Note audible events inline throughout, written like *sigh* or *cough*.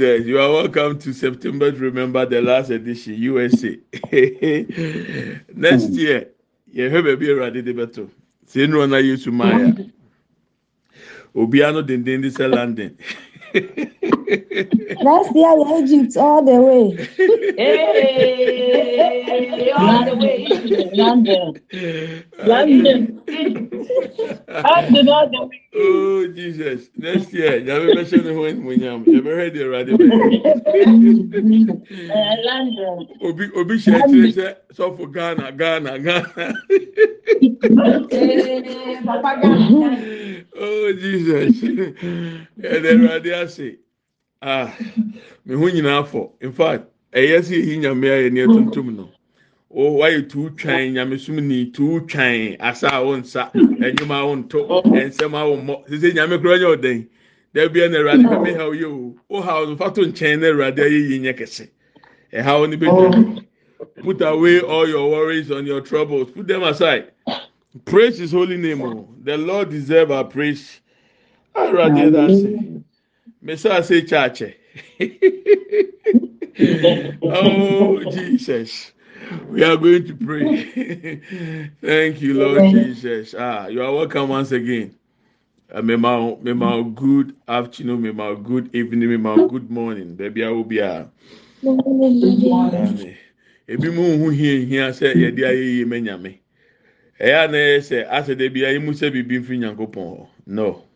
Yes, you are welcome to September to remember the last edition USA. *laughs* Next year, you have a beer at the better. Say no na Yesu Maya. Obiano den den this London. *laughs* Last year, Egypt all the way. Hey, all the way. London. London. London all the way. Oh Jesus! Next year, nyame bɛ hyɛ ne ho animonyam. Yɛbɛ hɛ de Awurade bɛ. Uh, London. Obi obi hyɛ akyire sɛ sɔfo Ghana Ghana Ghana. Hey, Papa Ghana. *laughs* Oh Jesus! Yɛde Awurade ase. Ah, me ho nyinaa fɔ. In fact, ɛyɛ sɛ eyi nyame ayɛ ne etuntum no. O wayɛ tuu twan nyamesum ni tuu twan asa a wonsa enyim a wonto nsɛm a wommɔ. Sise nyame kura nyɛ ɔdan dabi ɛna Awurade bɛ mi ha o yɛ o. O ha o nfa to nkyɛn na Awurade ayɛ yi nyɛ kɛse. Ɛha o ni bɛ dwa put away all your worries and your troubles. Put them aside. Praise his holy name o. The Lord deserve our praise. Awurade da se mesa ase kyaakyɛ oh Jesus. We are going to pray. *laughs* Thank you, Lord Jesus. Ah, you are welcome once again. Uh, may my good afternoon, my good evening, my good morning. Baby, I will be a. Ebi mu hu hie hia sɛ yɛde ayɛ yie mɛnyame. Ɛyɛ na yɛ sɛ asɛ de bi ayi mu sɛ bibi nfiri nyankopɔn. No.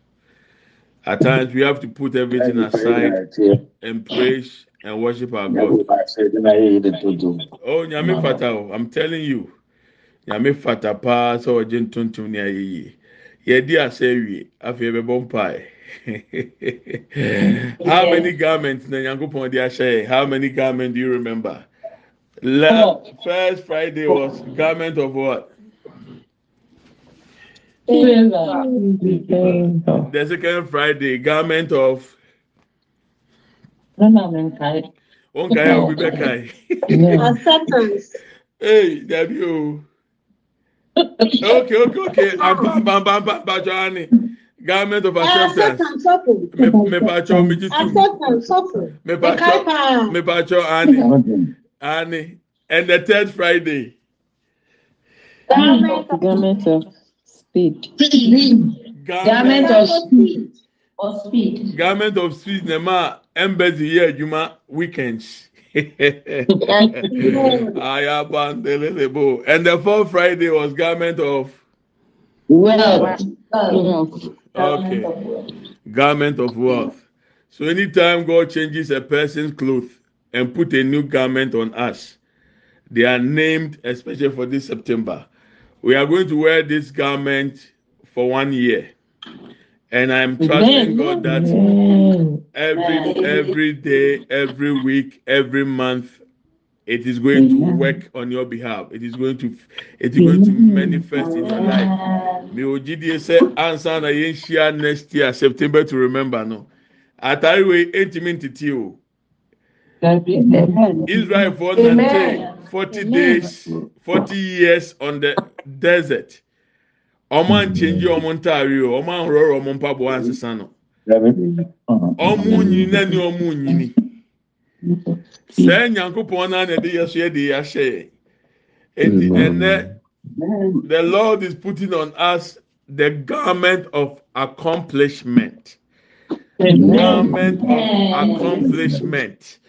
At times we have to put everything aside and praise and worship our God. Oh, nyame fata o. I'm telling you. Nyame fata paa sɛ ɔgye ntontom ne ayɛ yie. Yɛdi asɛ wie, afei yɛbɛbɔ mpae. *laughs* How many garments na Nyankopɔn de ahyɛ yɛ? How many garments do you remember? Last oh. first Friday was garment of what? The second Friday, garment of Onkai Obi Bekai. Acceptance. Hey, Debbie o. Okay, okay, okay. I'm bam bam bam bam Johnny. Garment of acceptance. Acceptance. Suffer. Me me pacho me jitu. Acceptance. Suffer. Me pacho me pacho Annie. Annie. And the third Friday. Garment of speed. Garment of speed. Or speed. Garment of speed. Nema embassy here Juma weekends. *laughs* Ayabandelebo. and the fourth Friday was garment of Wealth. okay garment of wealth. So anytime God changes a person's clothes and put a new garment on us, they are named especially for this September. We are going to wear this garment for one year. And I'm trusting God that every every day, every week, every month, it is going to work on your behalf. It is going to it is going to manifest in your life. Me ogidie sɛ ansa na yɛn hyia next year September to remember no. Atare wei ntumi ntete o. Israel for nante forty days, forty years on the desert. Ọmọ anchange ọmọ ntaare o, ọmọ ahorọrọ ọmọ mpaboa nsesa no. Ọmọ nyini na ni ọmọ nyini. Sɛ nyankopɔn naa na ɛde yɛ so yɛ de yɛ ahyɛ yɛ. Eti ɛnɛ. The Lord is putting on us the garment of accomplishment. Garment of accomplishment.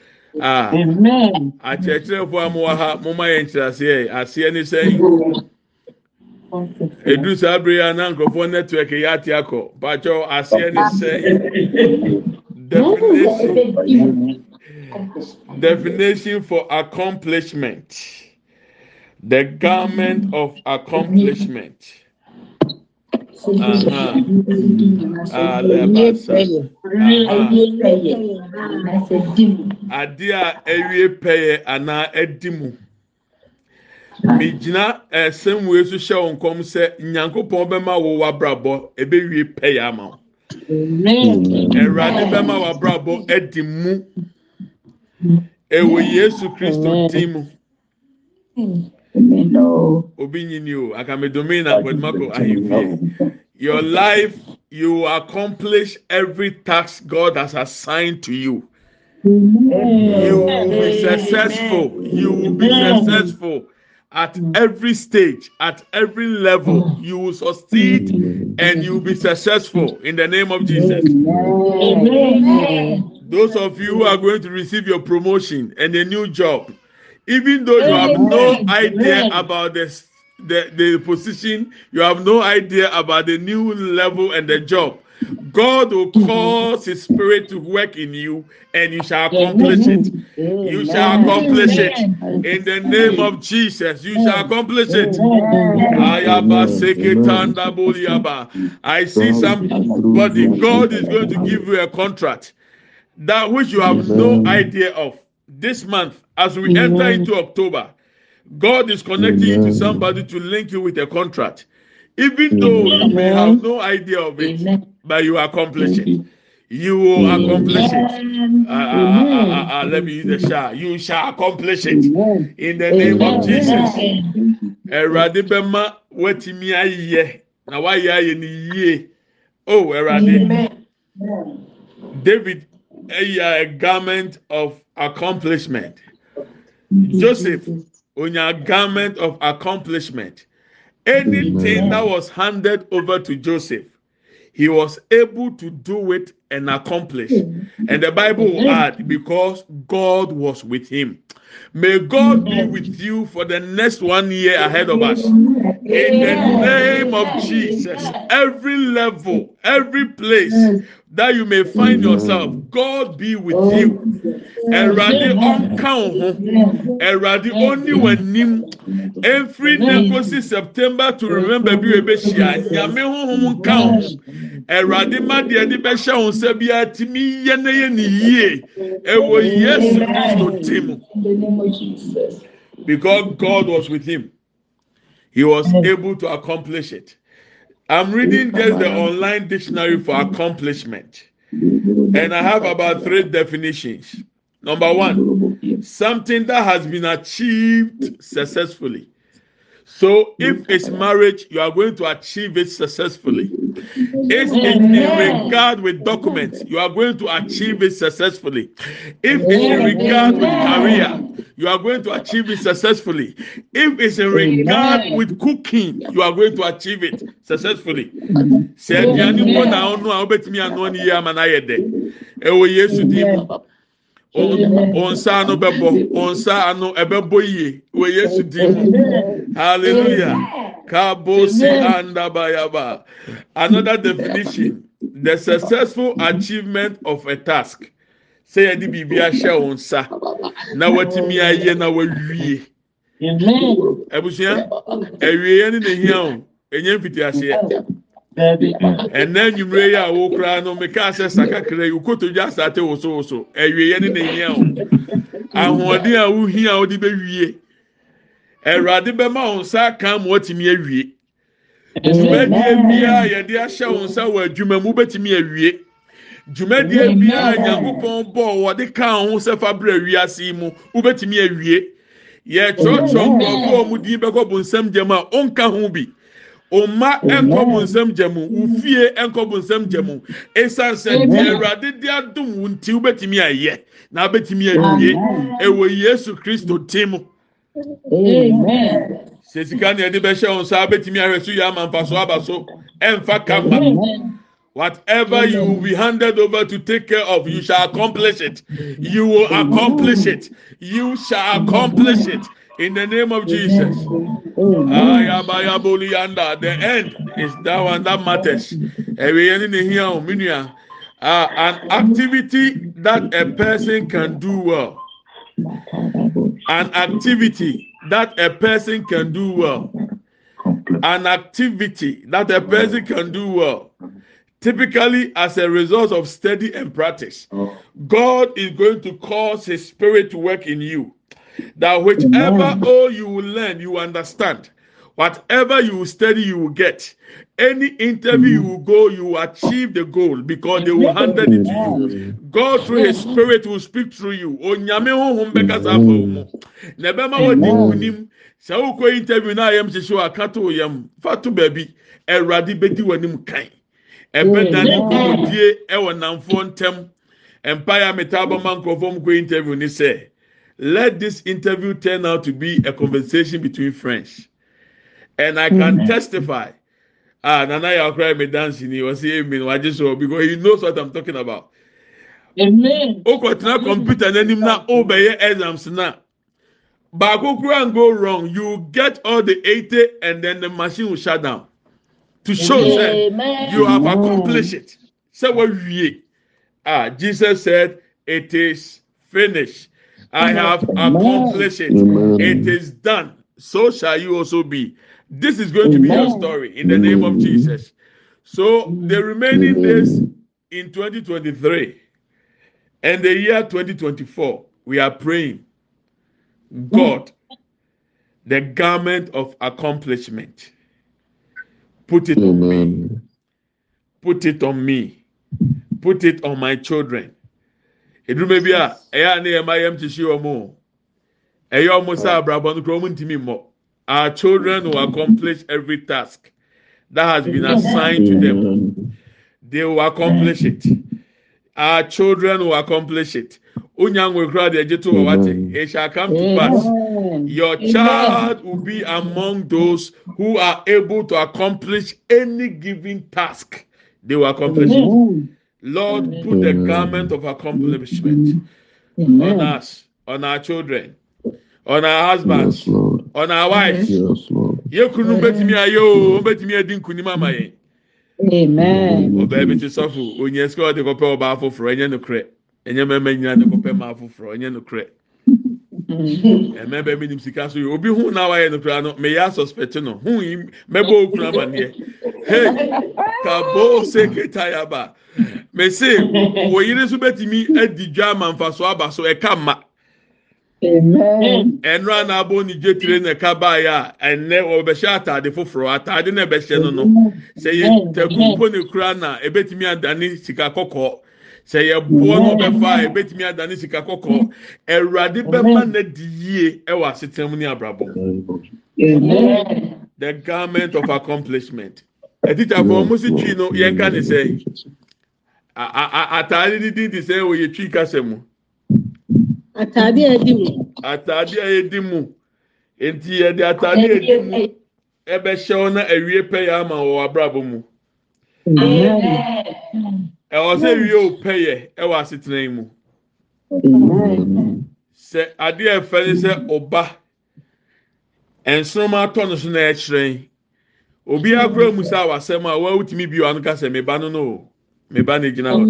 Ah, Amen. akyerɛkyerɛfoɔ a mowɔ ha, moma yɛn nkyerɛaseɛ. Aseɛ ne sɛ, edu saa bere a na nkurɔfoɔ network yɛ ate akɔ. Pakyɛw, aseɛ ne sɛ, definition, definition for accomplishment. The garment of accomplishment. Uh-huh. Alabasa. Ade a ewie pɛyɛ anaa edi mu. Migyina ɛsɛm wei so hyɛ wɔn nkɔm sɛ nyankopɔn bɛma wo w'abrabɔ ebewie pɛyɛ ama wo. Awurade bɛma w'abrabɔ edi mu. Ɛwɔ Yesu Kristo din mu. Obi nyini o, akamedomi na akwadumako ahemfie. Your life, you accomplish every task God has assigned to you. You will be successful. You will be successful at every stage, at every level. You will succeed and you will be successful in the name of Jesus. Those of you who are going to receive your promotion and a new job, even though you have no idea about this, the, the position, you have no idea about the new level and the job. God will cause His Spirit to work in you, and you shall accomplish it. You shall accomplish it in the name of Jesus. You shall accomplish it. Ayaba seketanda boliaba. I see somebody. God is going to give you a contract that which you have no idea of this month as we enter into October. God is connecting you to somebody to link you with a contract, even though you may have no idea of it, but you accomplish it. You. Will accomplish it. Uh, uh, uh, uh, let me use the shall. You shall accomplish it. In the name of Jesus. Erade bema wetimi ayɛ na wayɛ ayɛ ni yie. Oh, Erade. David a garment of accomplishment. Joseph, on your garment of accomplishment. Anything that was handed over to Joseph, he was able to do it and accomplish. And the Bible will add, because God was with him. May God be with you for the next one year ahead of us. In the name of Jesus, every level, every place that you may find yourself, God be with you. Ẹ̀rọ̀adé ọ̀nka ọ̀hún, ẹ̀rọ̀adé ọ̀ní wọ̀nyím, every negosi September to remember o ebe ṣíà, nyàmé huhum nka ọ̀hún, ẹ̀rọ̀adé má di ẹni bẹ́ ṣẹ́ ọ̀hún sẹ́ bí a ti mi yẹ ne yẹ ni ẹ̀wọ̀ Yéṣu Kristo mu. Because God was with him, he was able to accomplish it. I'm reading just the online dictionary for accomplishment. And I have about three definitions. Number one, something that has been achieved successfully. So if it's marriage, you are going to achieve it successfully. If it's in regard with documents, you are going to achieve it successfully. If it's in regard with career, you are going to achieve it successfully. If it's in regard with cooking, you are going to achieve it successfully. Sɛ aduane bɔ na ɔno a wobɛtumi ano ne yie ama no ayɛ dɛ. Ɛwɔ Yesu dim. Onsa ano bɛbɔ, onsa ano ɛbɛbɔ yie. Ɛwɔ Yesu dim. Hallelujah. Kabosi andabayaba. Another definition: the successful achievement of a task. Sɛ yɛde biribi ahyɛ wɔn nsa na watumi ayɛ na wawie. Abusua, awieɛ ne na hia o. Enye mfiti aseɛ. Ɛnna enyimire yi a wokura no meka asɛ sakakra yi okotodwe asate wosowoso. Awieɛ ne na hia o. Ahoɔden a wohia a wode bɛwie. Awurade bɛma wɔn nsa aka ma wɔtumi awie. Dwumadie biara yɛde ahyɛ wɔn nsa wɔ adwuma mu bɛtumi awie. Dwumadie biara nyankopɔn bɔ wɔde ka ho sɛ fabra wiase mu wobɛtumi awie. Yɛtwerɛtwerɛ a wɔn din bɛkɔ bonsam gyam a ɔnka ho bi. Oma gya mu, bonsam gya mu. Esan sɛ deɛ Awurade de adum wobɛtumi ayɛ na wobɛtumi awie. Ɛwɔ Yesu Kristo tim mu. sɛ sika na yɛde bɛhyɛ wɔn nsa abɛtumi ahwɛ so yɛ ama mfa so aba so ɛnfa kama whatever you will be handed over to take care of you shall accomplish it. You will accomplish it. You shall accomplish it in the name of jesus. The end is that one that matters. Ɛwɛ yɛn ni ne hia o mi nua uh, an activity that a person can do well. An activity that a person can do well. An activity that a person can do well. Typically, as a result of study and practice, God is going to cause His Spirit to work in you. That whichever all you will learn, you understand. Whatever you study, you will get. Any interview you will go, you will achieve the goal because they will hand it to you. God through His Spirit will speak through you. Onyame honhom bɛkasa afa wo mu. Na ɛbɛma wɔdi nkunim. Sɛ wokɔ interview na ayɛm hyehyɛ wɔ akato yam, fa to baabi. Awurade bɛdi w'anim kan. Ɛbɛdane nkɔmɔdie ɛwɔ namfoɔ ntɛm. empire metaboma nkurɔfoɔ mu kɔ interview ni sɛ let this interview turn out to be a conversation between friends. And i can testify. Ah nana yakura mi dance ni wọ́n say amen. Wàá so because he knows what i'm talking about. Amen. tena computer n'anim na o bɛ yɛ exams na. Baako kura and go wrong. You get all the eighty and then the machine will shut down. To show that you have accomplished it. Say what wie ah jesus said it is finished i have accomplished it. It is done. So shall you also be. This is going to be your story in the name of jesus. So the remaining days in 2023 and the year 2024 we are praying god the garment of accomplishment. Put it on me. Put it on me. Put it on my children eduruma bi a ɛyɛ a ne yɛ ma yɛm hyia wɔn ɛyɛ wɔn sɛ abrabɔ no kura wɔn ntumi mmɔ. Our children will accomplish every task that has been assigned to them. They will accomplish it. Our children will accomplish it. Onyanwe kura de ɛgye to wɔ wate it shall come to pass. Your child will be among those who are able to accomplish any given task. They will accomplish. It. Amen. Lord, put the garment of accomplishment on us, on our children, on our husbands, Yes, on our wives. Yes, Lord. Yẹ kunu bẹtumi ayé o, bẹtumi adi nkunim ama yẹn. Amen. Ọbaa bi ti sọfo, onye sika ọdi kọpẹ ọbaa foforọ, ẹnyẹ nukurẹ. Ẹnyẹ mẹmẹ nyina de kọpẹ maa foforọ, ẹnyẹ nukurẹ. Ẹmẹ bẹẹ mi nim sika so yi, obi hu na wayɛ nukura no, mẹ yà suspect no, hu yi mẹbọ okun amaneɛ. Hey, kabo seketa yaba. Mẹ se, wòyiri nso bẹtumi adi dwa amanfaso aba so ɛka ma. Amen. Ɛnura n'abɔ ni gye tire na ɛka baayɛ a, ɛnɛ ɔbɛhyɛ ataade foforɔ, ataade na ɛbɛhyɛ no no. sɛ yɛ taku mpo ne kura na ebetumi adane sika kɔkɔɔ sɛ yɛ boɔ na ɔbɛfa a ebetumi adane sika kɔkɔɔ. Ɛwurade bɛma na di yie ɛwɔ asetena mu ne abrabɔ. The garment of accomplishment. Ɛtitafo ɔmo si twi no yɛn ka ne sɛ a- a- a- ataade didi ti sɛ oyɛ twi kasa mu. Atade a ɛdi mu. ataade a yɛdi mu. Eti yɛde ataade a yɛdi mu ɛbɛhyɛ wɔn na awie pɛ yɛ ama wɔ abrabɔ mu. Amen. Ɛwɔ sɛ wie o pɛ yɛ ɛwɔ asetena yi mu. Sɛ adeɛ ɛfɛ ne sɛ ɔba nsoroma atɔ no so na ɛkyerɛn obi akora mu sɛ awasɛm a wɔawutumi bi wɔn kasa meba no no meba no gyina hɔ.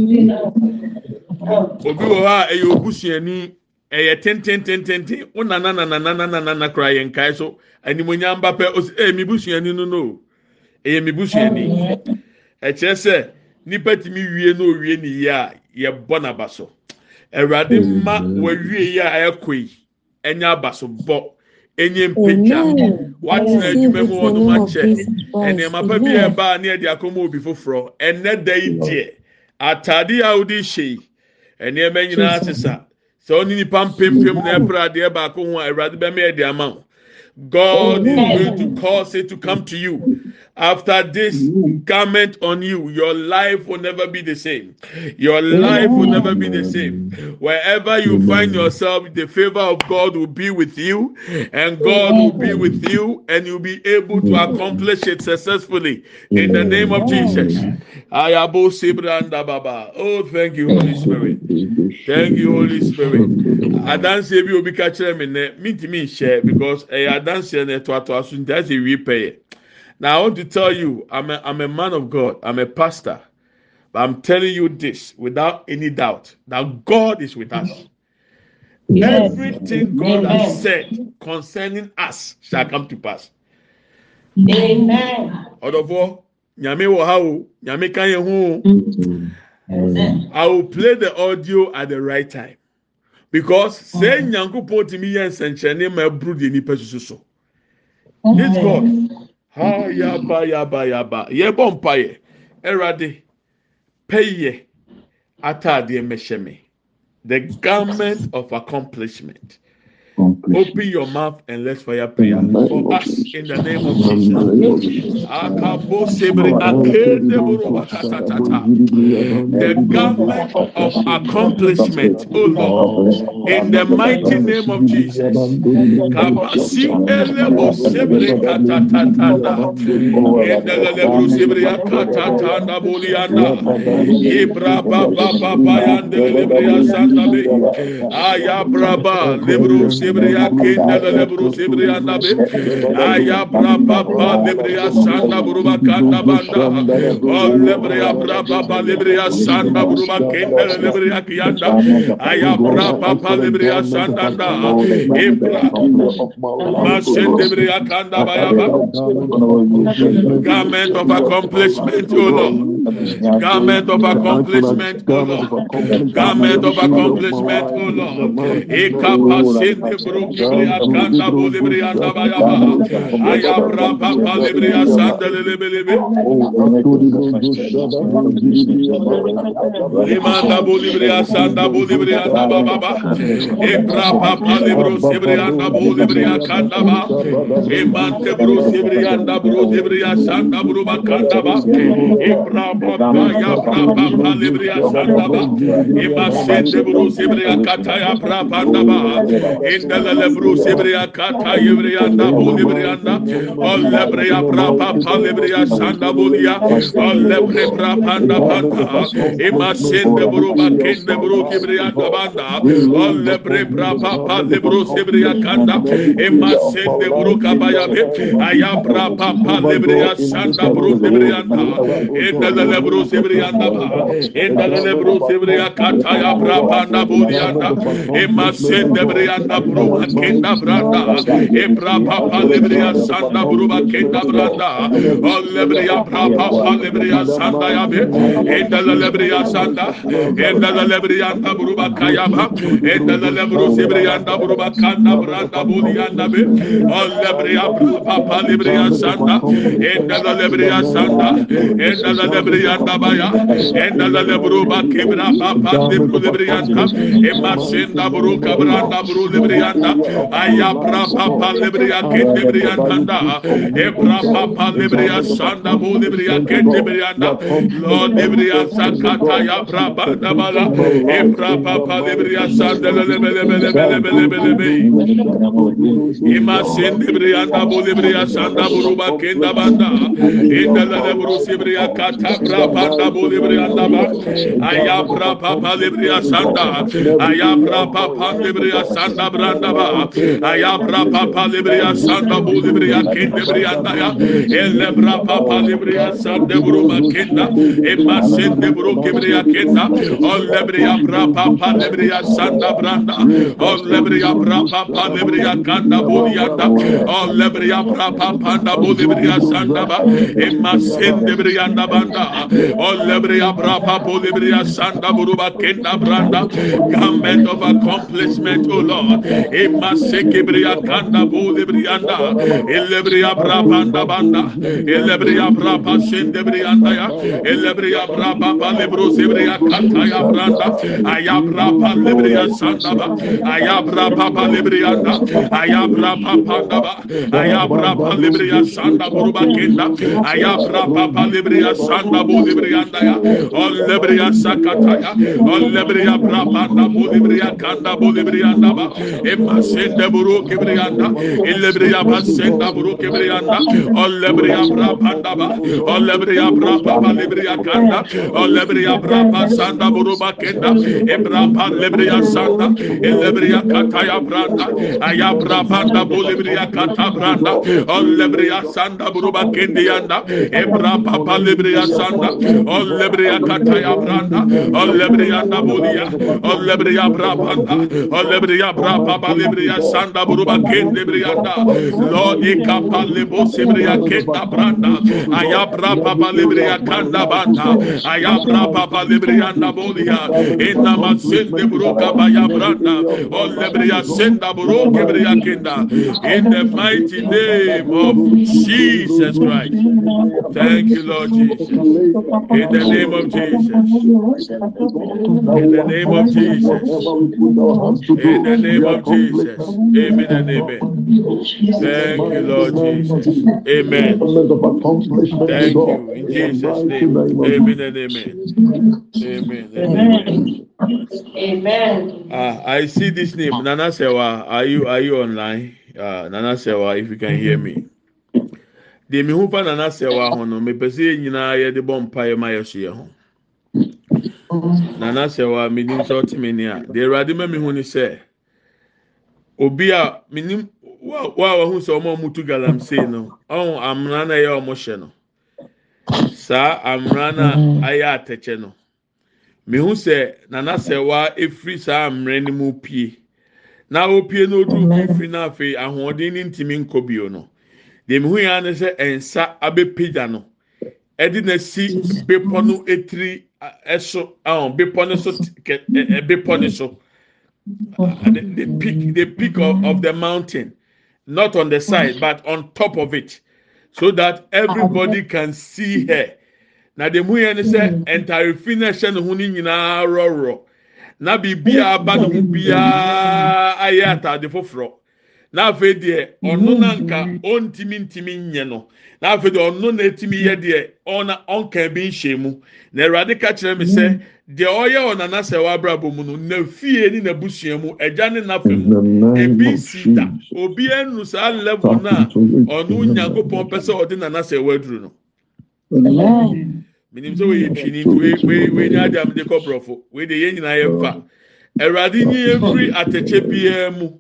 Obi wɔ hɔ a ɛyɛ obusuani ɛyɛ tententententen wo nana nana nana nana kora yɛ nkae so. Animonyam ba pɛ ɔsi ɛyɛ mi busuani no no ɛyɛ mi busuani. Ɛkyerɛ sɛ nipa tumi wie na owie ne yie a yɛbɔ n'aba so. Awurade mma wɔawie yie a ɛkɔ yi ɛnyɛ aba so bɔ. Enye mpagya Amen. watena I adwuma receive mu it wɔ in no the name of akyɛ Jesus Christ. nneɛma pa bi a Amen. ɛbaa ne ɛde akɔma obi foforɔ ɛnɛ da yi deɛ ataade a wode hyɛ yi nneɛma nyinaa sesa. Sɛ ɔne nipa mpempem na ɛpere adeɛ baako ho a awurade bɛma ɛde ama wo. God is going to cause it to come to you. After this garment on you, your life will never be the same. Your life will never be the same. Wherever you find yourself, the favor of God will be with you, and God will be with you, and you'll be able to accomplish it successfully in the name of Jesus. Ayabo Sibranda Baba. Oh, thank you, Holy Spirit. Thank you, Holy Spirit. Adansi bi obi ka kyerɛ mi nɛ mi ntumi nhyɛ because ɛyɛ adansi na ɛto ato aso nti ɛsɛ wi pɛyɛ. Now I want to tell you, I'm a, I'm a man of God. I'm a pastor. But I'm telling you this without any doubt that God is with us. Yes. Everything God has said concerning us shall come to pass. Amen. Ọdọfọ, nyame wọ ha o, nyame ka yẹn ho o. Amen. I will play the audio at the right time because sẹ nyankopɔn ti mi yẹ nsẹnkyerẹnne ma ẹburu di nipa soso so. This God, hayabayaba yɛbɔ mpayɛ ɛwurade pɛyɛ atadeɛ mɛhyɛ me. The government of accomplishment. Open your mouth and let's fire prayer for us in the name of Jesus. The government of accomplishment, oh Lord, in the mighty name of Jesus. Kabasi elebo sebri katatatanda. Endele buru sebri akatatanda bulianda. Ibra baba baba yandele lebri asanda be. Ayabraba ah, sebriya kenda da lebro sebriya nabe. Aya bra ba ba lebriya sanda buruba kanda banda. O lebriya bra ba ba lebriya sanda buruba kenda da lebriya kiyanda. Aya bra ba ba lebriya sanda da ebra ma sen lebriya kanda ba ya ba. Garment of accomplishment o lord. garment of accomplishment, O Lord. Garment of accomplishment, O Lord. Ekapasinde brukuli akanda bulibri andabayaba. Ayabra papa libri asandele libelebe. Limanda bulibri asanda bulibri andababa. Ebra papa libro sibri andabu libri akandaba. Emante bro sibri andabu libri asanda brubakandaba. Ebra Maya Brapa Palibria Santaba, Ima Sendebru Sibria Kataya Brapa Naba, Indelebru Sibria Kata Yivrianda Bulibrianda, Olebria Brapa Palibria Sandabulia, Olebre Brapa Nabanda, Ima Sendebru Bakendebru Kibrianda Banda, Olebre Brapa Palibru Sibria Kanda, Ima Sendebru Kabayabe, Ayabra Papa Libria Santa Bru Librianda, Indele le bro sebri anda ba enda le bro sebri akata ya bra panda buri anda e masen de bri anda bro kenda branda e bra pa pa le bri sanda bro ba kenda branda o le bri ya bra pa pa le bri sanda ya be. E, enda le bri sanda enda le bri anda bro ba kaya ba enda le bro sebri anda bro ba kanda branda buri anda be. O le bri ya bra pa pa le bri sanda enda le bri sanda enda le bri Librianda Baya, and the Lebruba Kibra Papa Libru Librianda, Emasinda Bru Cabranda Bru Librianda, Ayabra Papa Libria Librianda, Ebra Papa Libria Sanda Bu Libria Librianda, Lord Libria Sakata Yabra Bandabala, Ebra Papa Libria Sanda Lebelebelebelebelebelebe, Imasin Librianda Bu Libria Sanda Buruba Kenda Banda, Indala Lebru Sibria Kata prapa da bolibri andaba aya prapa palibri asanda aya prapa palibri asanda brandaba aya prapa palibri asanda bolibri akindibri andaya elle prapa palibri asanda buruma kenda. Emma sende buru kibri akenda olle bri prapa palibri asanda branda. Olle bri prapa palibri akanda boliyanda olle bri prapa panda bolibri asanda ba. Emma sende bri andaba Branda, Olebria Brapa Polibria Santa Buruba Kenda Branda, garment of accomplishment, O Lord, Imasekibria Kanda Bulibrianda, Elebria Brabanda Banda, Elebria Brapa Sendebrianda, Elebria Brapa Palibros Ibria Kataya Branda, aya brapa libria sanda ba. Ayabra Palibria Sandaba, Ayabra Papa Librianda, Ayabra Papa, Ayabra Palibria Santa Buruba Kenda, Ayabra Papa Libria Santa babu libriyanda ya on libriya sakata ya on libriya brabanda bu libriya kanda bu libriyanda ba emma sende buru kibriyanda illebriya basenda buru kibriyanda on libriya brabanda ba on libriya brababa libriya kanda. On libriya braba sanda buru bakenda. Ebraba libriya sanda. Illebriya kataya branda. Aya brabanda bu libriya kata branda. On libriya sanda buru bakenda yanda. Ebraba libriya sanda olebria kata ya branda olebria na bulia olebria bra panda olebria bra papa libria sanda buru ba kendi brianda lord ikapa lebo sibria kenda branda. Ayabra papa libria kanda banda. Ayabra papa libria na bulia ina masende buru kabaya branda. Olebria senda buru kibria kenda in the mighty name of Jesus Christ. Thank you Lord Jesus In the name of Jesus. In the name of Jesus. In the name of Jesus. Amen and amen. Thank you, Lord Jesus. Amen. Thank you. In Jesus' name. Amen and amen. Amen. Amen. Amen. Ah, I see this name. Nana Sewa. Are you are you online? Uh, Nana Sewa, if you can hear me. Deɛ mehu pa nana sɛwa ho no mepɛ sɛ yɛn nyinaa yɛde bɔ mpaeɛ ma yɛso yɛ ho. Nana sɛwa menim sɛ ɔte me ni a deɛ awurade ma mehu ne sɛ obi a menim wo a wahu sɛ ɔmo a ɔmo tu galamsey no ɔho amena na ɛyɛ ɔmo hyɛ no. Saa amena na ayɛ atɛkyɛ no. Mehu sɛ nana sɛwa efiri saa amena no mu pie. Na opie na oduru fifiri na afei ahoɔden ne ntumi nkɔ bio no. Deɛ mehu ya ne sɛ nsa abɛpagya no. Ɛde na si bepɔ no etiri ɛso ɛhɔn bepɔ no so kɛ ɛ bepɔ no so the peak the peak of, of the mountain. Not on the side but on top of it. So that everybody can see her. Na deɛ mehu ya ne sɛ ntaare fi na ɛhyɛ ne ho ne nyinaa rɔrɔ na biribiara aba ne ho biara mm-hmm. ayɛ ataade foforɔ. N'afɛ deɛ ɔno nanka ɔntumi ntumi nyɛ no n'afɛ deɛ ɔno na etumi yɛ deɛ ɔna ɔnka bi nhyɛ mu na awurade ka kyerɛ mi sɛ deɛ ɔyɛ ɔnana sɛ wabrabɔ mu no na fie ne n'abusua mu ɛgya ne n'afɛ mu. ebi si da. Obi enu saa level na ɔno nyankopɔn pɛ sɛ ɔde nana sɛ waduru no. Minim sɛ wɔyɛ twini wei wei wei nyɛ adi amadi kɔ borɔfo wei de yɛn nyinaa yɛ fa awurade nyi efiri atɛkyɛ biara mu.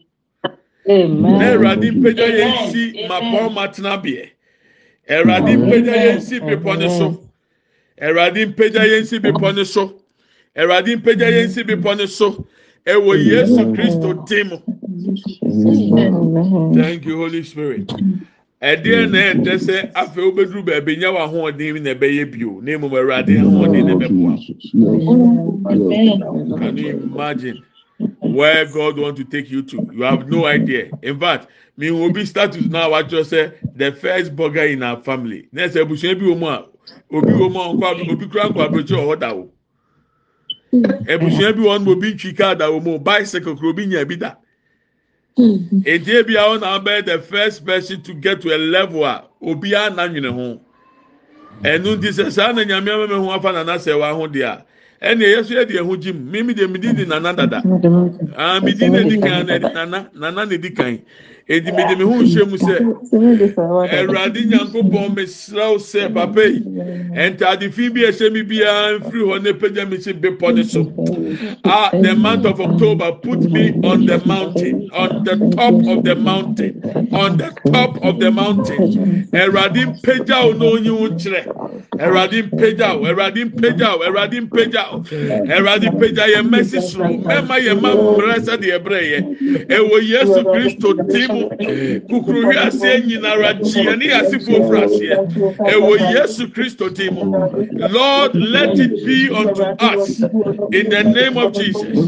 Na awurade mpagya yɛn si mapɔn matena beɛ awurade mpagya yɛn si bepɔ ne so awurade mpagya yɛn si bepɔ ne so awurade mpagya yɛn si bepɔ ne so ɛwɔ yesu kristo dim thank you holy spirit. Ɛdeɛ na ɛdɛ sɛ afei wobɛduru baabi nya wɔ ahoɔden na ɛbɛyɛ bio na emu awurade ahoɔden na ɛbɛboa can you imagine. Where God want to take you to. You have no idea. In fact, me will be status now. What you say, the first burger in our family. Next, ebusua bi omo a obi omo a nkwa obi kura nkwa abirikyi ọwọ da o. Ebusua bi wɔn obi ntwi kaa da omo bicycle kuro obi nya bi da. Edi ebi a na abɛ the first person to get to a level a obi a na nwene ho. Ɛnu nti sɛ saa na nyame ama mi ho afa na na sɛ wa ho deɛ. Ɛnna yɛ so yɛ de ɛho gyim mímí de mi di di nana dada. Aa mi di na edi kan na nana. Na edi kan edi mi de mi ho nhyɛ mu sɛ *laughs* ɛwurade nyanko bɔn mi sraw sɛ papa yi ntaade fi bi ɛhyɛ mi biara nfiri hɔ ne pagya mi si bepɔ ne so. Ah the month of october put me on the mountain on the top of the mountain on the top of the mountain. Ɛwurade mpagya o na onyi ho kyerɛ ɛwurade mpagya o ɛwurade mpagya o ɛwurade mpagya o ɛwurade mpagya yɛ mɛsi soro. Yɛ ma mmerɛ sɛ deɛ ɛbrɛ yɛ. Ɛwɔ yesu kristo ti mu kukuru nyinara yesu kristo mu lord let it be unto us in the name of jesus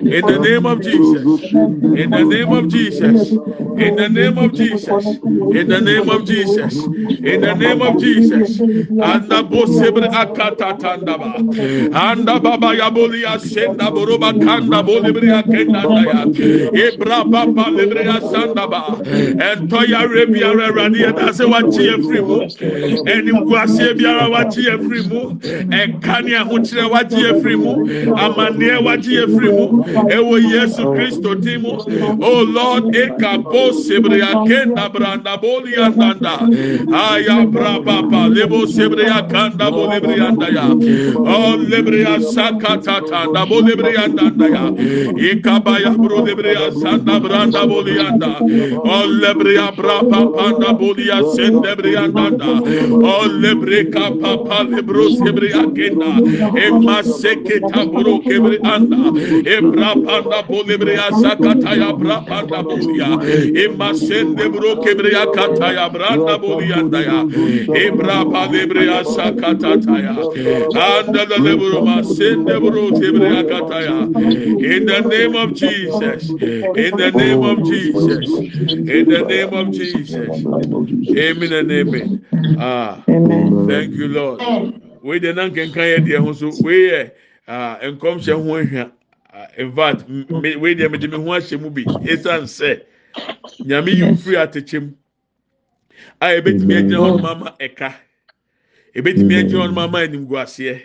in the name of jesus. In the name of jesus. In the name of jesus. In the name of jesus. In the name of jesus. Anda bosebre akata tandaba. Anda baba yaboli asenda boroba kanda bolibri akenda ya ebra baba libre asanda ba ɛntɔ yare biara awurade yɛda sɛ wakye afiri mu animguaseɛ biara wakye afiri mu ɛka ne ahokyerɛ wakye afiri mu amanneɛ wakye afiri mu ɛwɔ yesu kristo din mu o lord eka bo sebreya kenda branda boli andanda. Aya brababa lebo sebreya kanda bo lebreyanda ya o lebreya sakata tanda bo lebreyanda ya ikabaya bro lebreya sanda branda boli anda. Oh, o lebreya braba panda bolia sende briandanda o oh, lebreka papa lebro sebreya kenda e maseke taburo kebre anda e brapanda bolebreya sakata ya brapanda bolia e masende bro kebreya kata ya branda bolia anda ya e brapa lebreya sakata ya anda the lebro masende bro kebreya kata ya in the name of Jesus. In the name of Jesus. In the name of Jesus. Amen and amen. Ah thank you Lord. Wei deɛ na nkenkan yɛ deɛ ho so wei yɛ nkɔmhyɛ ho ahwia Ah, in fact wei deɛ mede me ho ahyɛ mu bi esan sɛ nyame yi wo firi atɛkyɛ mu a ebetumi agyina hɔ nom ama ɛka ebetumi agyina hɔ nom ama animguaseɛ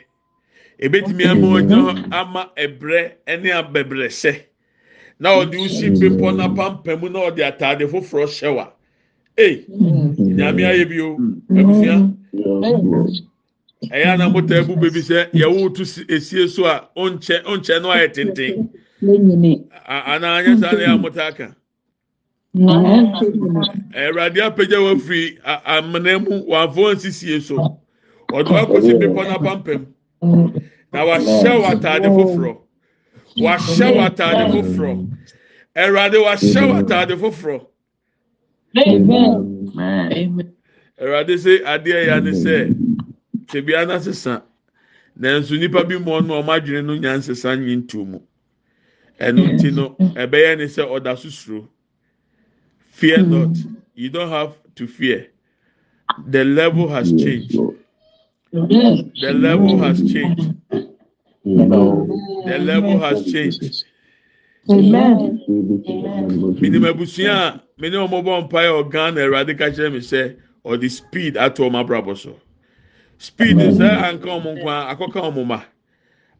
ebetumi ama ɔgyina hɔ ama ɛbrɛ ɛne abɛbrɛsɛ na ɔde wosi bepɔ n'apampam na ɔde ataade foforɔ hyɛ wa ee nyame ayɛ bi o abusua ɛyɛ anamota ebu bebi sɛ yɛwo to si- esie so a ɔnkyɛ ɔnkyɛ no ayɛ tenten. A- anaa anyɛ saa na yɛ amota aka ɛwurade apagya wafiri amena mu wafɔ nsisie so. Ɔde wakɔsi bepɔ n'apampam. Na wahyɛ wɔ ataade foforɔ. Wahyɛ wɔ ataade foforɔ. Ɛwurade wahyɛ wɔ ataade foforɔ. Ɛwurade sɛ adeɛ yɛ ane sɛ tebea n'asesa nanso nipa bi mu ɔno ɔmo adwene no nya nsesa nye ntu mu. Ɛno ti no ɛbɛyɛ ne sɛ ɔda susuro fear not. You don't have to fear. The level has changed. The level has changed. The level has changed. Minim abusua a mene ɔmo bɔ mpaeɛ wɔ ghana awurade ka kyerɛ mi sɛ ɔde speed ato ɔmo abrabɔ so speed sɛ anka ɔmo nko a akɔka ɔmo ma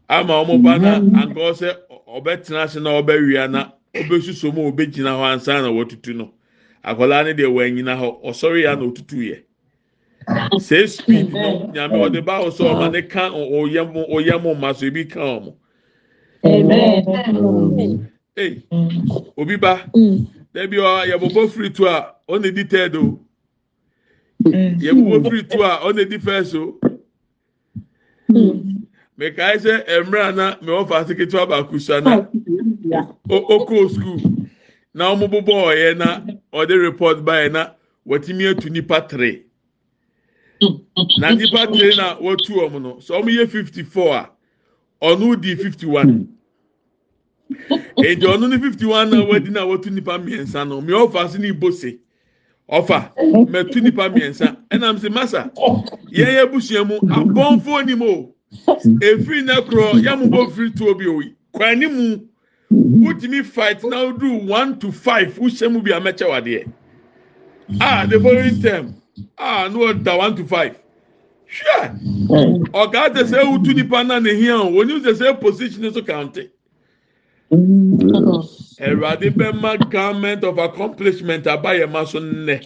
ama ɔmo ba na anka ɔsɛ ɔbɛtena ase na ɔbɛwia na ɔbɛsusu mu a ɔbɛgyina hɔ ansa na wɔtutu no. Akwadaa ne deɛ wɔanyina hɔ ɔsɔre ya na ɔtutu yɛ sɛ speed no. Nyame ɔde ba wɔ sɛ ɔma ne ka ɔyɛ mo ɔyɛ mo ma so ebi ka ɔmo ee obi ba dɛbi ɔ yɛbɔbɔ firi to a ɔna di third o yɛbɔbɔ firi to a ɔna di first o mekae sɛ mmerɛ na mewɔ faase ketewa baako so ana o okoo school. Na wɔn bobɔ ɔyɛ na ɔde report baeɛ na wɔtumi atu nipa tere na nipa tere na wɔtu wɔn no. Sɛ wɔn yɛ fifty four a ɔno di fifty one. Èdè ɔno ne fifty one na wadi na wɔtu nipa mmiɛnsa no. Mmea ɔfa so ne ibose ɔfa mɛtu nipa mmiɛnsa ɛnam sɛ masa. Yɛn yɛ busua mu abɔnfo ni mu o efiri ne korɔ yamu bɔ firi tuo bi o kwan ne mu wotumi fight na o do one to five wuhyɛ mu bi a mɛkyɛ wadeɛ ah the following term. Ah no da one to five. Hwɛ ɔgaa tɛ sɛ ewu tu nipa na ne hia o wɔn ni tɛ sɛ position so kante. awurade bɛma government of accomplishment aba yɛ ma so nnɛ.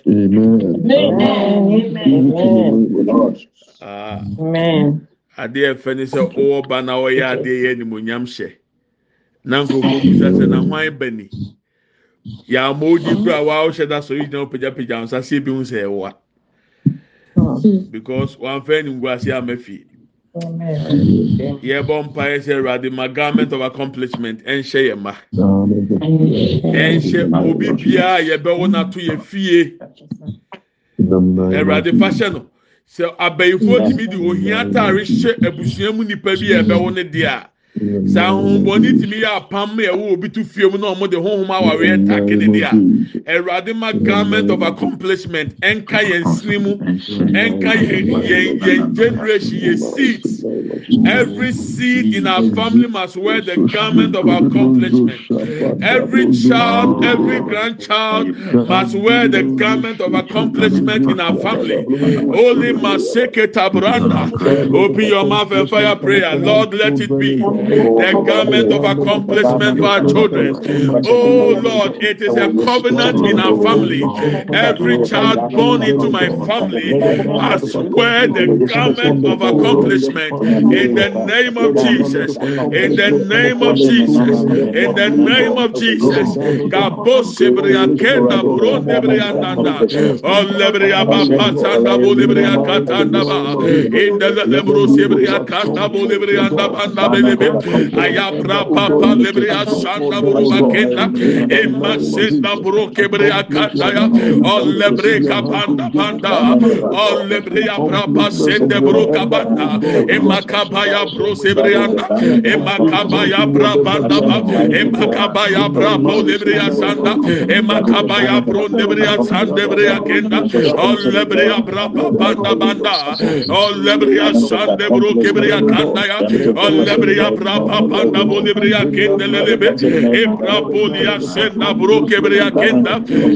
Adeɛ ɛfɛ ne sɛ wowɔ ba na wɔyɛ adeɛ yɛ animonyam hyɛ. Na nkurɔfoɔ bisa sɛ na hwan bani yɛama wodi kora waa wohyɛ da sɔre gyina wopagyapagya wo nsa sɛ ebi hu sɛ ɛwa because wamfa animguase ama fie. Yɛbɔ mpaeɛ sɛ ɛrọ̀adé ma garment of accomplishment ɛnhyɛ yɛ ma. ɛnhyɛ obi biara yɛbɛwo n'ato yɛ fie. Ɛwurade fa hyɛ no. Sɛ abɛyifoɔ tumi de ohia ataare hyɛ abusua mu nipa bi a ɛbɛwo ne deɛ a sɛ ahohombɔni tumi yɛ apam ɛwɔ obi to fie mu na wɔn de honhom awareɛ take ne deɛ a ɛwurade ma garment of accomplishment. Ɛnka yɛn sini mu ɛnka yɛn yɛn yɛn generation yɛn seeds. Every seed in our family must wear the garment of accomplishment. Every child every grandchild must wear the garment of accomplishment in our family. Holy maseke tabranda open your mouth and fire prayer. Lord let it be the garment of accomplishment for our children. oh lord it is a covenant in our family. Every child born into my family must wear the garment of accomplishment. In the name of jesus. In the name of jesus. In the name of jesus. Gabo kenda bronde nanda. Olebria baba sanda katanda ba. In the lebro sebria kata banda belebe ayabra papa lebre asanda buruba kenda emma senda buru kebre akata ya o lebre kapanda panda o lebre abra pasende buru kabanda emma kabaya buru sebre anda emma kabaya bra banda ba emma kabaya bra bo lebre asanda emma kabaya bru lebre asanda lebre akenda o lebre abra banda banda o lebre asanda buru kebre akanda ya o lebre rapapanda bolibria kenda lelebe e prapolia senda bro kebria kenda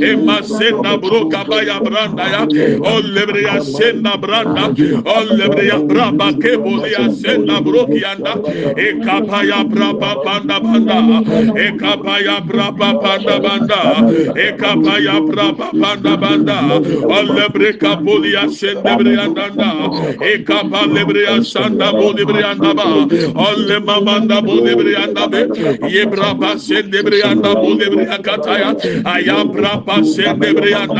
e masenda bro kabaya branda ya o lebria senda branda o lebria braba kebolia senda bro kianda e kapaya braba panda panda e kapaya braba panda banda e kapaya braba panda banda o lebre kapolia senda bria danda e kapale bria sanda bolibria daba o lema Rabanda Bolibri and Abe, Yebra Basen Debri and Abolibri Akataya, Ayabra Basen Debri and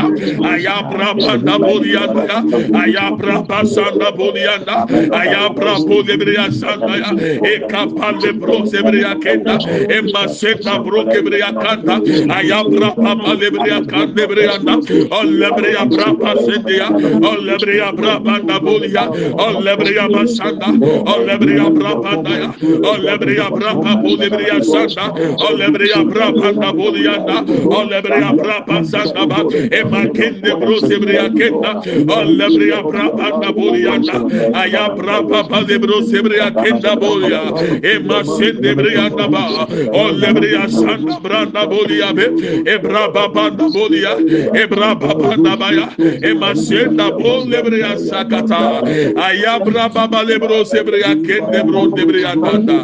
Ayabra Banda Bolianda, Ayabra Basanda Bolianda, Ayabra Bolibri Sandaya, Ekapale Brosebri Akenda, Emaseta Brokebri Akanda, Ayabra Papa Lebri Akandebri Anda, Olebri Abra Basendia, Olebri Abra Banda Bolia, Olebri Abasanda, Olebri Abra Bandaya, Oh, Olebria brapa polibria santa. Olebria brapa da polianda. Olebria oh, brapa oh, santa ba. Emakende brosebria kenda. Olebria brapa da polianda. Aya brapa palibrosebria kenda bolia. Emasende brianda ba. Olebria santa branda bolia be. Ebrapa banda bolia. Ebrapa banda baya. Emasenda polibria sakata. Aya brapa palibrosebria kende brosebria kanda.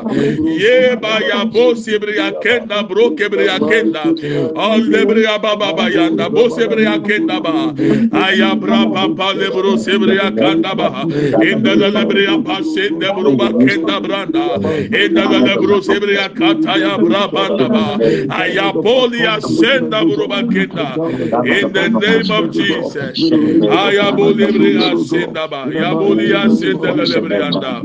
Ye ba ya bo sebria kenda bro kebria kenda. All lebria baba bayanda bo sebria kenda ba. Ayabra baba lebro sebria kanda ba. Inda lebria pasende bro ba kenda branda inda lebro sebria kata ya bra banda ba. Ayapolia senda bro ba kenda. In the name of Jesus. Ayabolibria senda ba. Yabolia senda lebrianda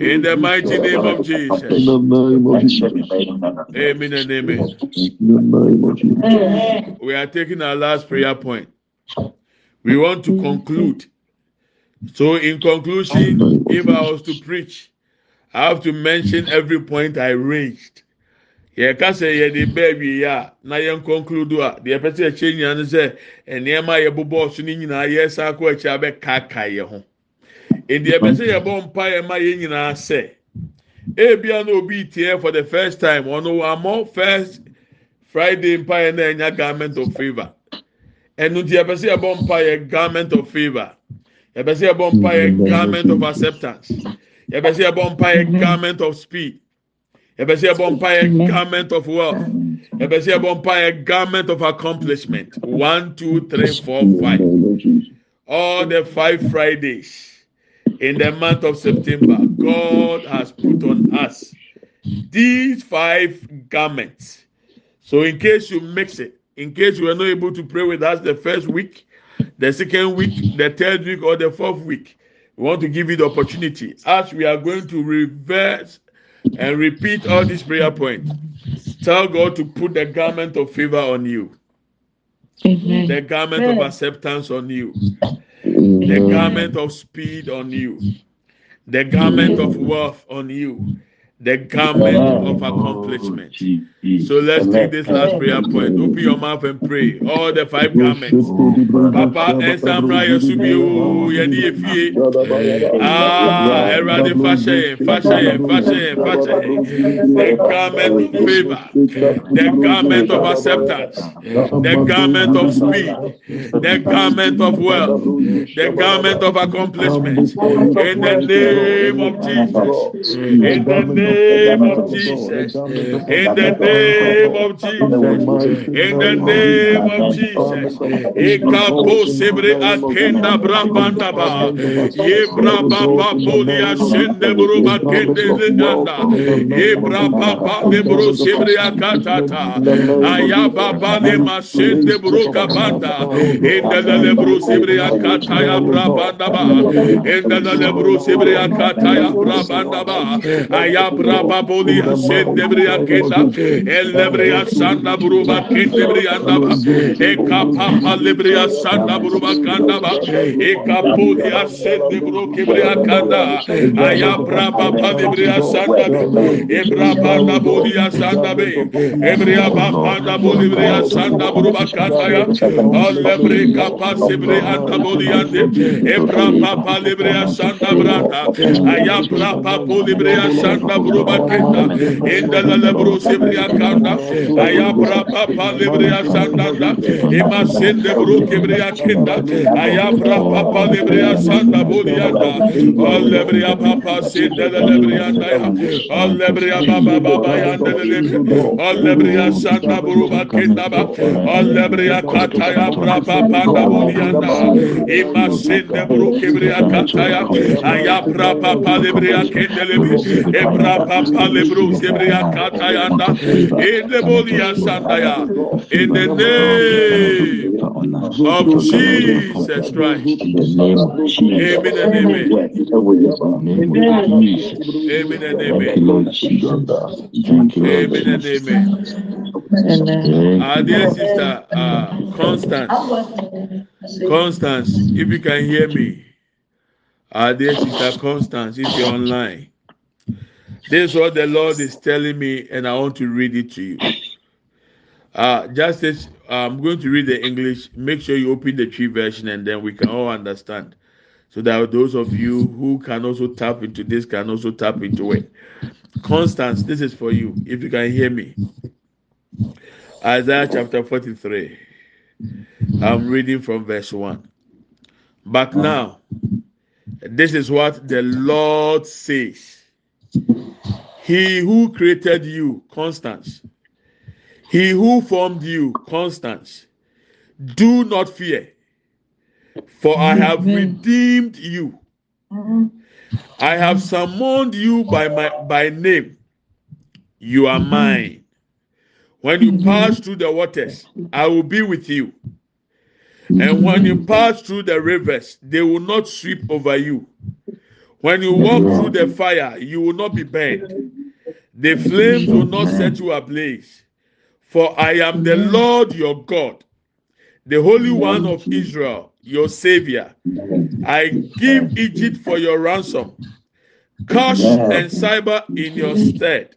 in the mighty name of Jesus In the name of Jesus. amen and amen. In the name of Jesus. we are taking our last prayer point. We want to conclude. So in conclusion if i was to preach i have to mention every point i raised. Yɛka sɛ yɛde bɛɛ wie a na yɛn conclude a deɛ ɛpɛ sɛ ɛkyɛ nyinaa no sɛ nneɛma a yɛbobɔ so no nyinaa yɛsa akɔ akyi abɛkaakae yɛn ho nti ɛpɛ sɛ yɛbɔ mpa yɛn ma yɛn nyinaa sɛ ebia na obi tie for the first time ɔno amɔ first friday mpa mpaeɛ na ɛnya government of favour ɛnu nti yɛpɛ sɛ yɛbɔ mpa yɛ government of favour yɛpɛ sɛ yɛbɔ mpaeɛ mm-hmm. government of acceptance. Yɛpɛ sɛ yɛbɔ mpaeɛ mm-hmm. government of speed. Yɛpɛ sɛ yɛbɔ mpaeɛ mm-hmm. government of wealth. Yɛpɛ sɛ yɛbɔ mpaeɛ government of accomplishment. One two three four five. All the five fridays. In the month of September, God has put on us these five garments. So, in case you mix it, in case you were not able to pray with us the first week, the second week, the third week, or the fourth week, we want to give you the opportunity as we are going to reverse and repeat all these prayer points. Tell God to put the garment of favor on you, Amen. the garment of acceptance on you, the garment of speed on you, the garment of wealth on you, the garment of accomplishment. So let's take this last prayer point. Open your mouth and pray. All the five garments. Papa, Ensambra Yesubiu, Yedi Efie. Ah, Erade Fashe, Fashe, Fashe, Fashe. The garment of favor, the garment of acceptance, the garment of speed, the garment of wealth, the garment of accomplishment. In the name of Jesus. In the name name of Jesus. In the name of Jesus. In the name of Jesus. Ikapo sebre akenda brabanda ba. Yebra baba bolia sende buruba kende zanda. Yebra baba de buru sebre akatata. Ayaba bale masende buru kabanda. Enda de buru sebre akataya brabanda ba. Enda de buru sebre akataya brabanda ba. Ayaba braba boli sen debri akesa el debri asanda buruba ken debri andaba e kapa palebri asanda buruba kandaba e kapu di asen debro kebri akanda aya braba palebri asanda e braba na boli asanda be e braba panda boli bri asanda buruba kanda ya el debri kapa sebri andaboli ande e braba palebri asanda brata aya braba boli bri asanda bro bakenda enda la la kanda aya bra pa pa lebria sanda ema sende bro kebria kenda aya bra pa pa lebria sanda bodia da al lebria pa pa sende la lebria da al lebria ba ba ba ba ya de le al lebria sanda bro bakenda ba al lebria kata ya bra pa pa da bodia da ema sende bro kebria aya bra pa pa lebria papa lebro sebria katayanda. In the bolia sandaya in the name of Jesus Christ. Amen and amen. Amen. And amen. Amen and amen. Our uh, dear sister uh, Constance, Constance, if you can hear me, our dear sister Constance, if you're online. This is what the Lord is telling me, and I want to read it to you. Uh, I'm going to read the English, make sure you open the Twi version, and then we can all understand. So that those of you who can also tap into this can also tap into it. Constance, this is for you. If you can hear me, Isaiah chapter 43. I'm reading from verse 1. But now, this is what the Lord says He who created you, Constance, he who formed you, Constance, do not fear, for I have redeemed you. Mm-hmm. I have summoned you by my by name. You are mm-hmm. mine. When you mm-hmm. pass through the waters, I will be with you. And when you pass through the rivers, they will not sweep over you. When you walk through the fire, you will not be burned. The flames will not set you ablaze. For I am the Lord your God, the Holy One of Israel, your Savior. I give Egypt for your ransom, Cush and Seba in your stead.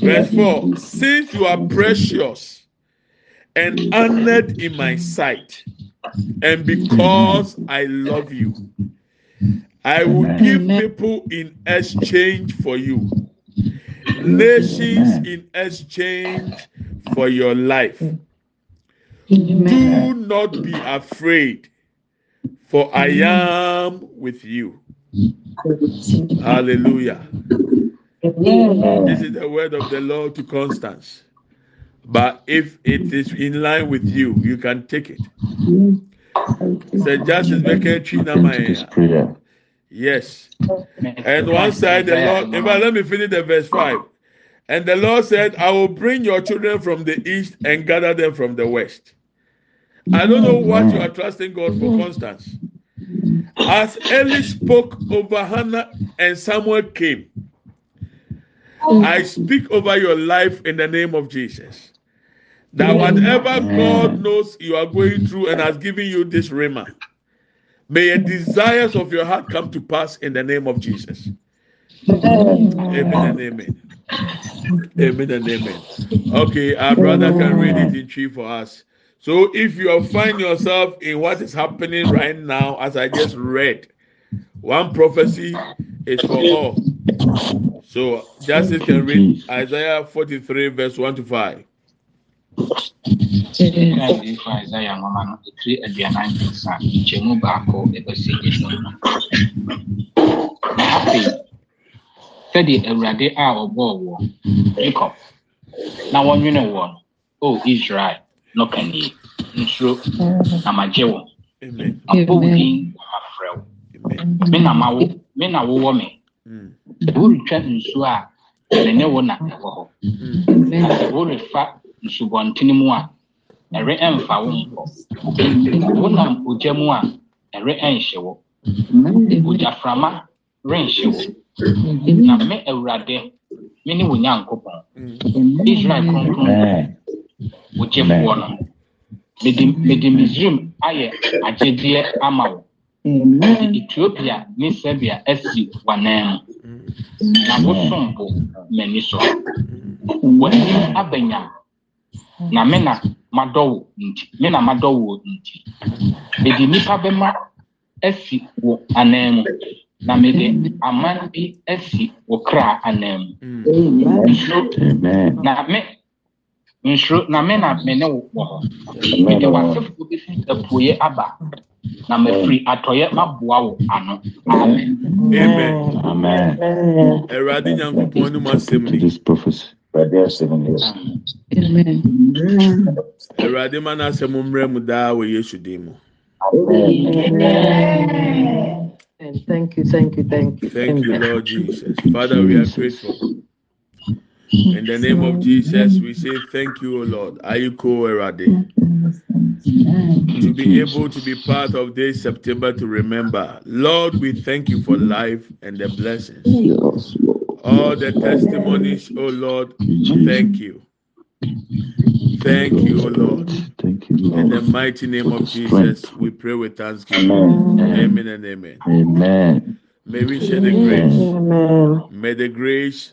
Verse 4 Since you are precious and honored in my sight, and because I love you, I will give people in exchange for you, nations in exchange for your life. Do not be afraid, for I am with you. Hallelujah. This is the word of the Lord to Constance. But if it is in line with you, you can take it. Said Justice Becker Yes. And one side, the Lord, let me finish the verse 5. And the Lord said, I will bring your children from the east and gather them from the west. I don't know what you are trusting God for, Constance. As Eli spoke over Hannah and Samuel came, I speak over your life in the name of Jesus. That whatever God knows you are going through and has given you this rhema, may the desires of your heart come to pass in the name of Jesus. Amen and amen. Amen and amen. Okay, our brother can read it in Twi for us. So if you find yourself in what is happening right now, as I just read, one prophecy is for all. So Justice can read Isaiah 43, verse 1 to 5. Sɛdeɛ awurade a ɔbɔɔ wɔ jacob. Na wɔnwene wɔ no o israel no ka nie nsuro na magye wo. Mabɔ wo din na mafrɛ wo. Me na ma wo me na wowɔ me. Woretwa nsuo a ɛne ne wo na ɛwɔ hɔ. Na sɛ worefa nsubɔntene mu a ɛre ɛmfa wo nkɔ wonam ogya mu a ɛrɛ ɛnhyɛ wɔ ogyaframa renhyɛ wɔ na me awurade me ne wo nyankopɔn. Israel kronkron. Wogyefoɔ no. Mede misraim ayɛ agyegyeɛ ama wo. Mede ethiopia ne serbia asi w'anan mu na wosom bo m'ani so. W'anim abɛnyam na me na madɔ wo nti me na madɔ wo nti. Mede nnipa bɛma asi wo anan mu. Na mede aman bi asi wo kra anan mu nsuro na me nsuro na me na me ne wo wɔ hɔ mede w'asefoɔ bɛfi apuoeɛ aba. Na mafiri atɔeɛ maboa wo ano. Amen. Amen. Amen. awurade nyankopɔn ne mu asɛm ni. Awurade ma n'asɛm mmerɛ mu daa wɔ yesu din mu. And thank you, thank you, thank you. thank you lord jesus. Father we are grateful. In the name of jesus we say thank you o lord. Ayiko awurade to be able to be part of this september to remember. Lord we thank you for life and the blessings. All the testimonies oh lord thank you thank you o lord Thank you, Lord. In the mighty name of Jesus, strength. we pray with thanksgiving. Amen. Amen and amen. Amen. May we share the grace. Amen. May the grace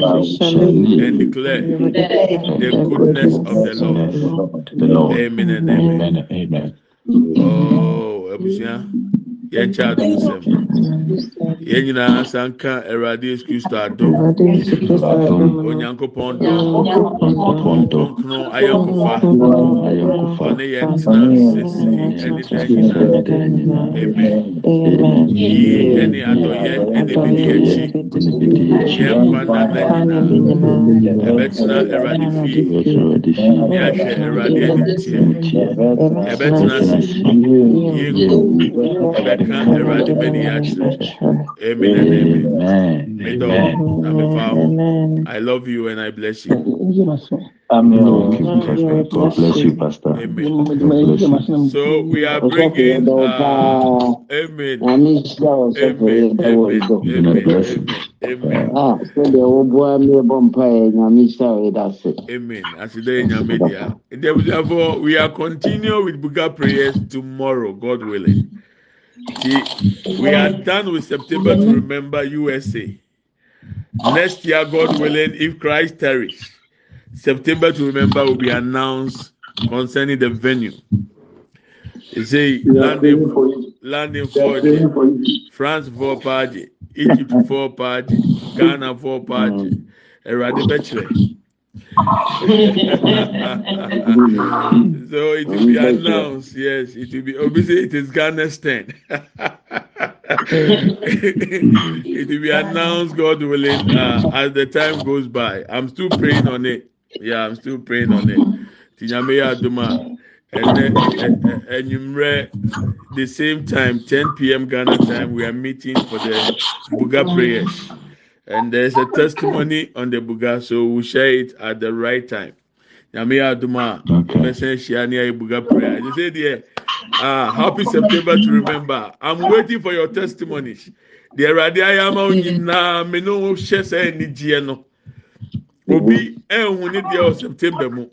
we shall and declare the the goodness of the Lord. Goodness of the Lord. Amen and amen. Amen. Amen. Oh, abusua, yɛn kyɛ adum sɛm. Yɛn nyinaa sanka Awurade Yesu Kristo adum. Onyankopɔn dɔ. Kronkron ayɔnkofa. Ɔne yɛn tena sese ɛne dɛn nyinaa. Amen. Yie ɛne adɔyɛ ɛne bidi akyi. Yɛn nkwa nana nyinaa. Ɛbɛtena Awurade fie. Ne ahwɛ Awurade anim tie. Yɛbɛtena ase. Yɛngu. Ɛbɛka Awurade bɛni akyerɛ. Amen and amen. Amen. Medɔ Amen. na mefa ho. I love you and I bless you. Thank you, Pastor. God bless you, Pastor. Amen. God bless you. So we are bringing. Uh, amen. Amen. Amen. Amen. Amen. Amen. Ah, sɛdeɛ woboa me bɔ mpaeɛ nyame hyira wo yɛda ase Amen. As today in media. Therefore, we are continuing with Buga prayers tomorrow, God willing. See, we are done with September to remember USA. Next year, God willing, if Christ tarries, September to remember will be announced concerning the venue. They say landing, landing for France for party, Egypt for party, Ghana for party. Erade Bachelor. *laughs* so it will be announced. Yes, it will be. Obviously, it is Ghana's *laughs* turn. it will be announced, God willing, uh, as the time goes by. I'm still praying on it. Yeah, I'm still praying on it. Tinyameya Aduma. And then, and you the same time, 10 p.m. Ghana time, we are meeting for the Buga prayers. And there's a testimony on the Buga, so we'll share it at the right time. Nyame Aduma, Okay. Mesen Shiania Buga prayer. You say there, ah, happy September to remember. I'm waiting for your testimonies. The Erade Ayama Onyina, me no share say ni gye no. Obi ehun ni deɛ wɔ September mu.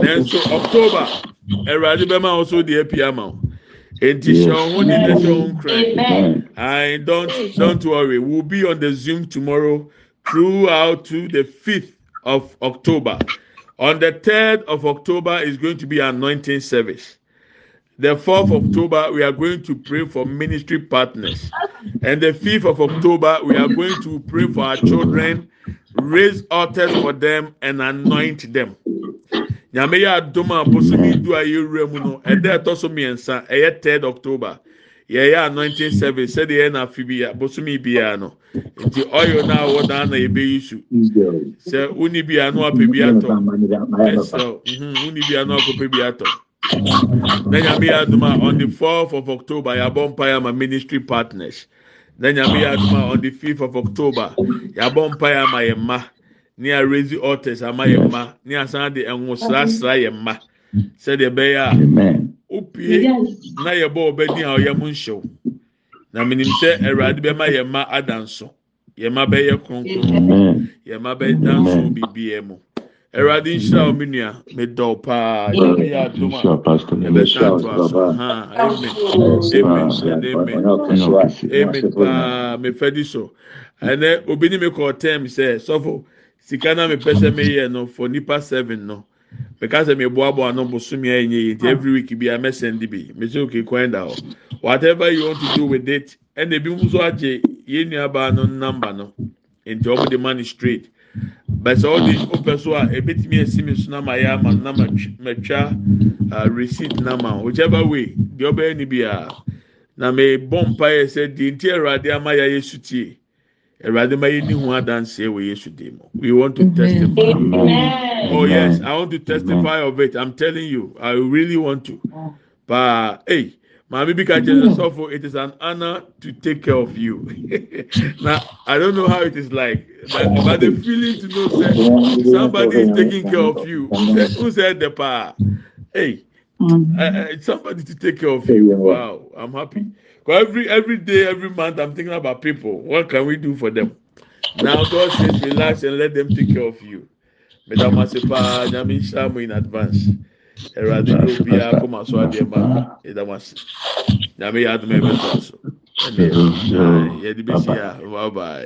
Nanso October, Erade bɛma also the ma. Enti hyɛ wɔn ho ni na hyɛ wɔn ho kran. Amen. I don't don't worry. We'll be on the Zoom tomorrow throughout to the 5th of October. On the 3rd of October is going to be anointing service. The 4th of October, we are going to pray for ministry partners. And the 5th of October, we are going to pray for our children, raise altars for them, and anoint them. nyame yɛ adom a bosomi du a yɛwura mu no ɛda ɛtɔ so mmiɛnsa ɛyɛ 3 october. Yɛyɛ anointing service sɛdeɛ yɛ naafe bia bosome biara no. Nti ɔyo no a wɔdaa na yɛbɛyi su. Sɛ woni bia no apɛ bi atɔ. Mhm, woni bia no akɔpɛ bi atɔ. Na nyame yɛ adom a on the 4th of october yɛabɔ mpaeɛ ama ministry partners. Na nyame yɛ adom a on the 5th of october yɛabɔ mpaeɛ ama yɛ mma. Ne arezi altars ama yɛn mma ne asan de ɛnwosrasra yɛn mma sɛdeɛ ɛbɛyɛ a opie na yɛbɔ ɔbɛdi a ɔyɛ mu nhyɛw na menim sɛ awurade bɛma yɛn mma adanso yɛn mma bɛyɛ kronkron. Yɛn mma bɛdanso biribiara mu. Awurade nhyira wɔn nua. Medɔw paa. Nyame yɛ adum a Sure, Pastor. yɛbɛsan to aso ha amen. Amen amen. amen. paa mefɛ di so. Ɛnɛ obi ni mi kɔ tɛm sɛ sɔfo sika na mi pɛ sɛ mi yɛ no for nipa seven no. Meka sɛ mi boaboa no bosomi a enye yi nti every week bi a mɛ send bi. Mɛ sɛ okay kwan da hɔ whatever you want to do with it ɛna ebi nso agye yɛn nua baa no number no. Nti wɔn de money straight. Bɛsɛ ɔde ɔpɛ so a ebetumi esi mi so na ma yɛ ama na ma tw ma twa receipt na ma whichever way deɛ ɔbɛyɛ ni bi a na mɛ bɔ mpa yɛ sɛ di nti awurade ama yɛ ayɛ sutie awurade ma yɛ ni ho adanseɛ wɔ yesu dim we want to testify. Amen. Oh yes, I want to testify of it. I'm telling you, I really want to. But hey, Mami Bika Sofo, it is an honor to take care of you. *laughs* now I don't know how it is like, but, but the feeling to know that somebody is taking care of you. *laughs* Who said the power? Hey, Mm. uh, somebody to take care of you. Wow, I'm happy. every every day, every month, I'm thinking about people. What can we do for them? Now God says, relax and let them take care of you. Madam Asipa, Nyamin Shamu in advance. Eradi obi a kò máa sọ adìẹ ma ẹ̀dá máa sè. Nyàmé yà á dùn mẹ́rin bẹ́ẹ̀ sọ̀rọ̀ sọ. Yẹ́dí bẹ́ẹ̀ sí bye bye.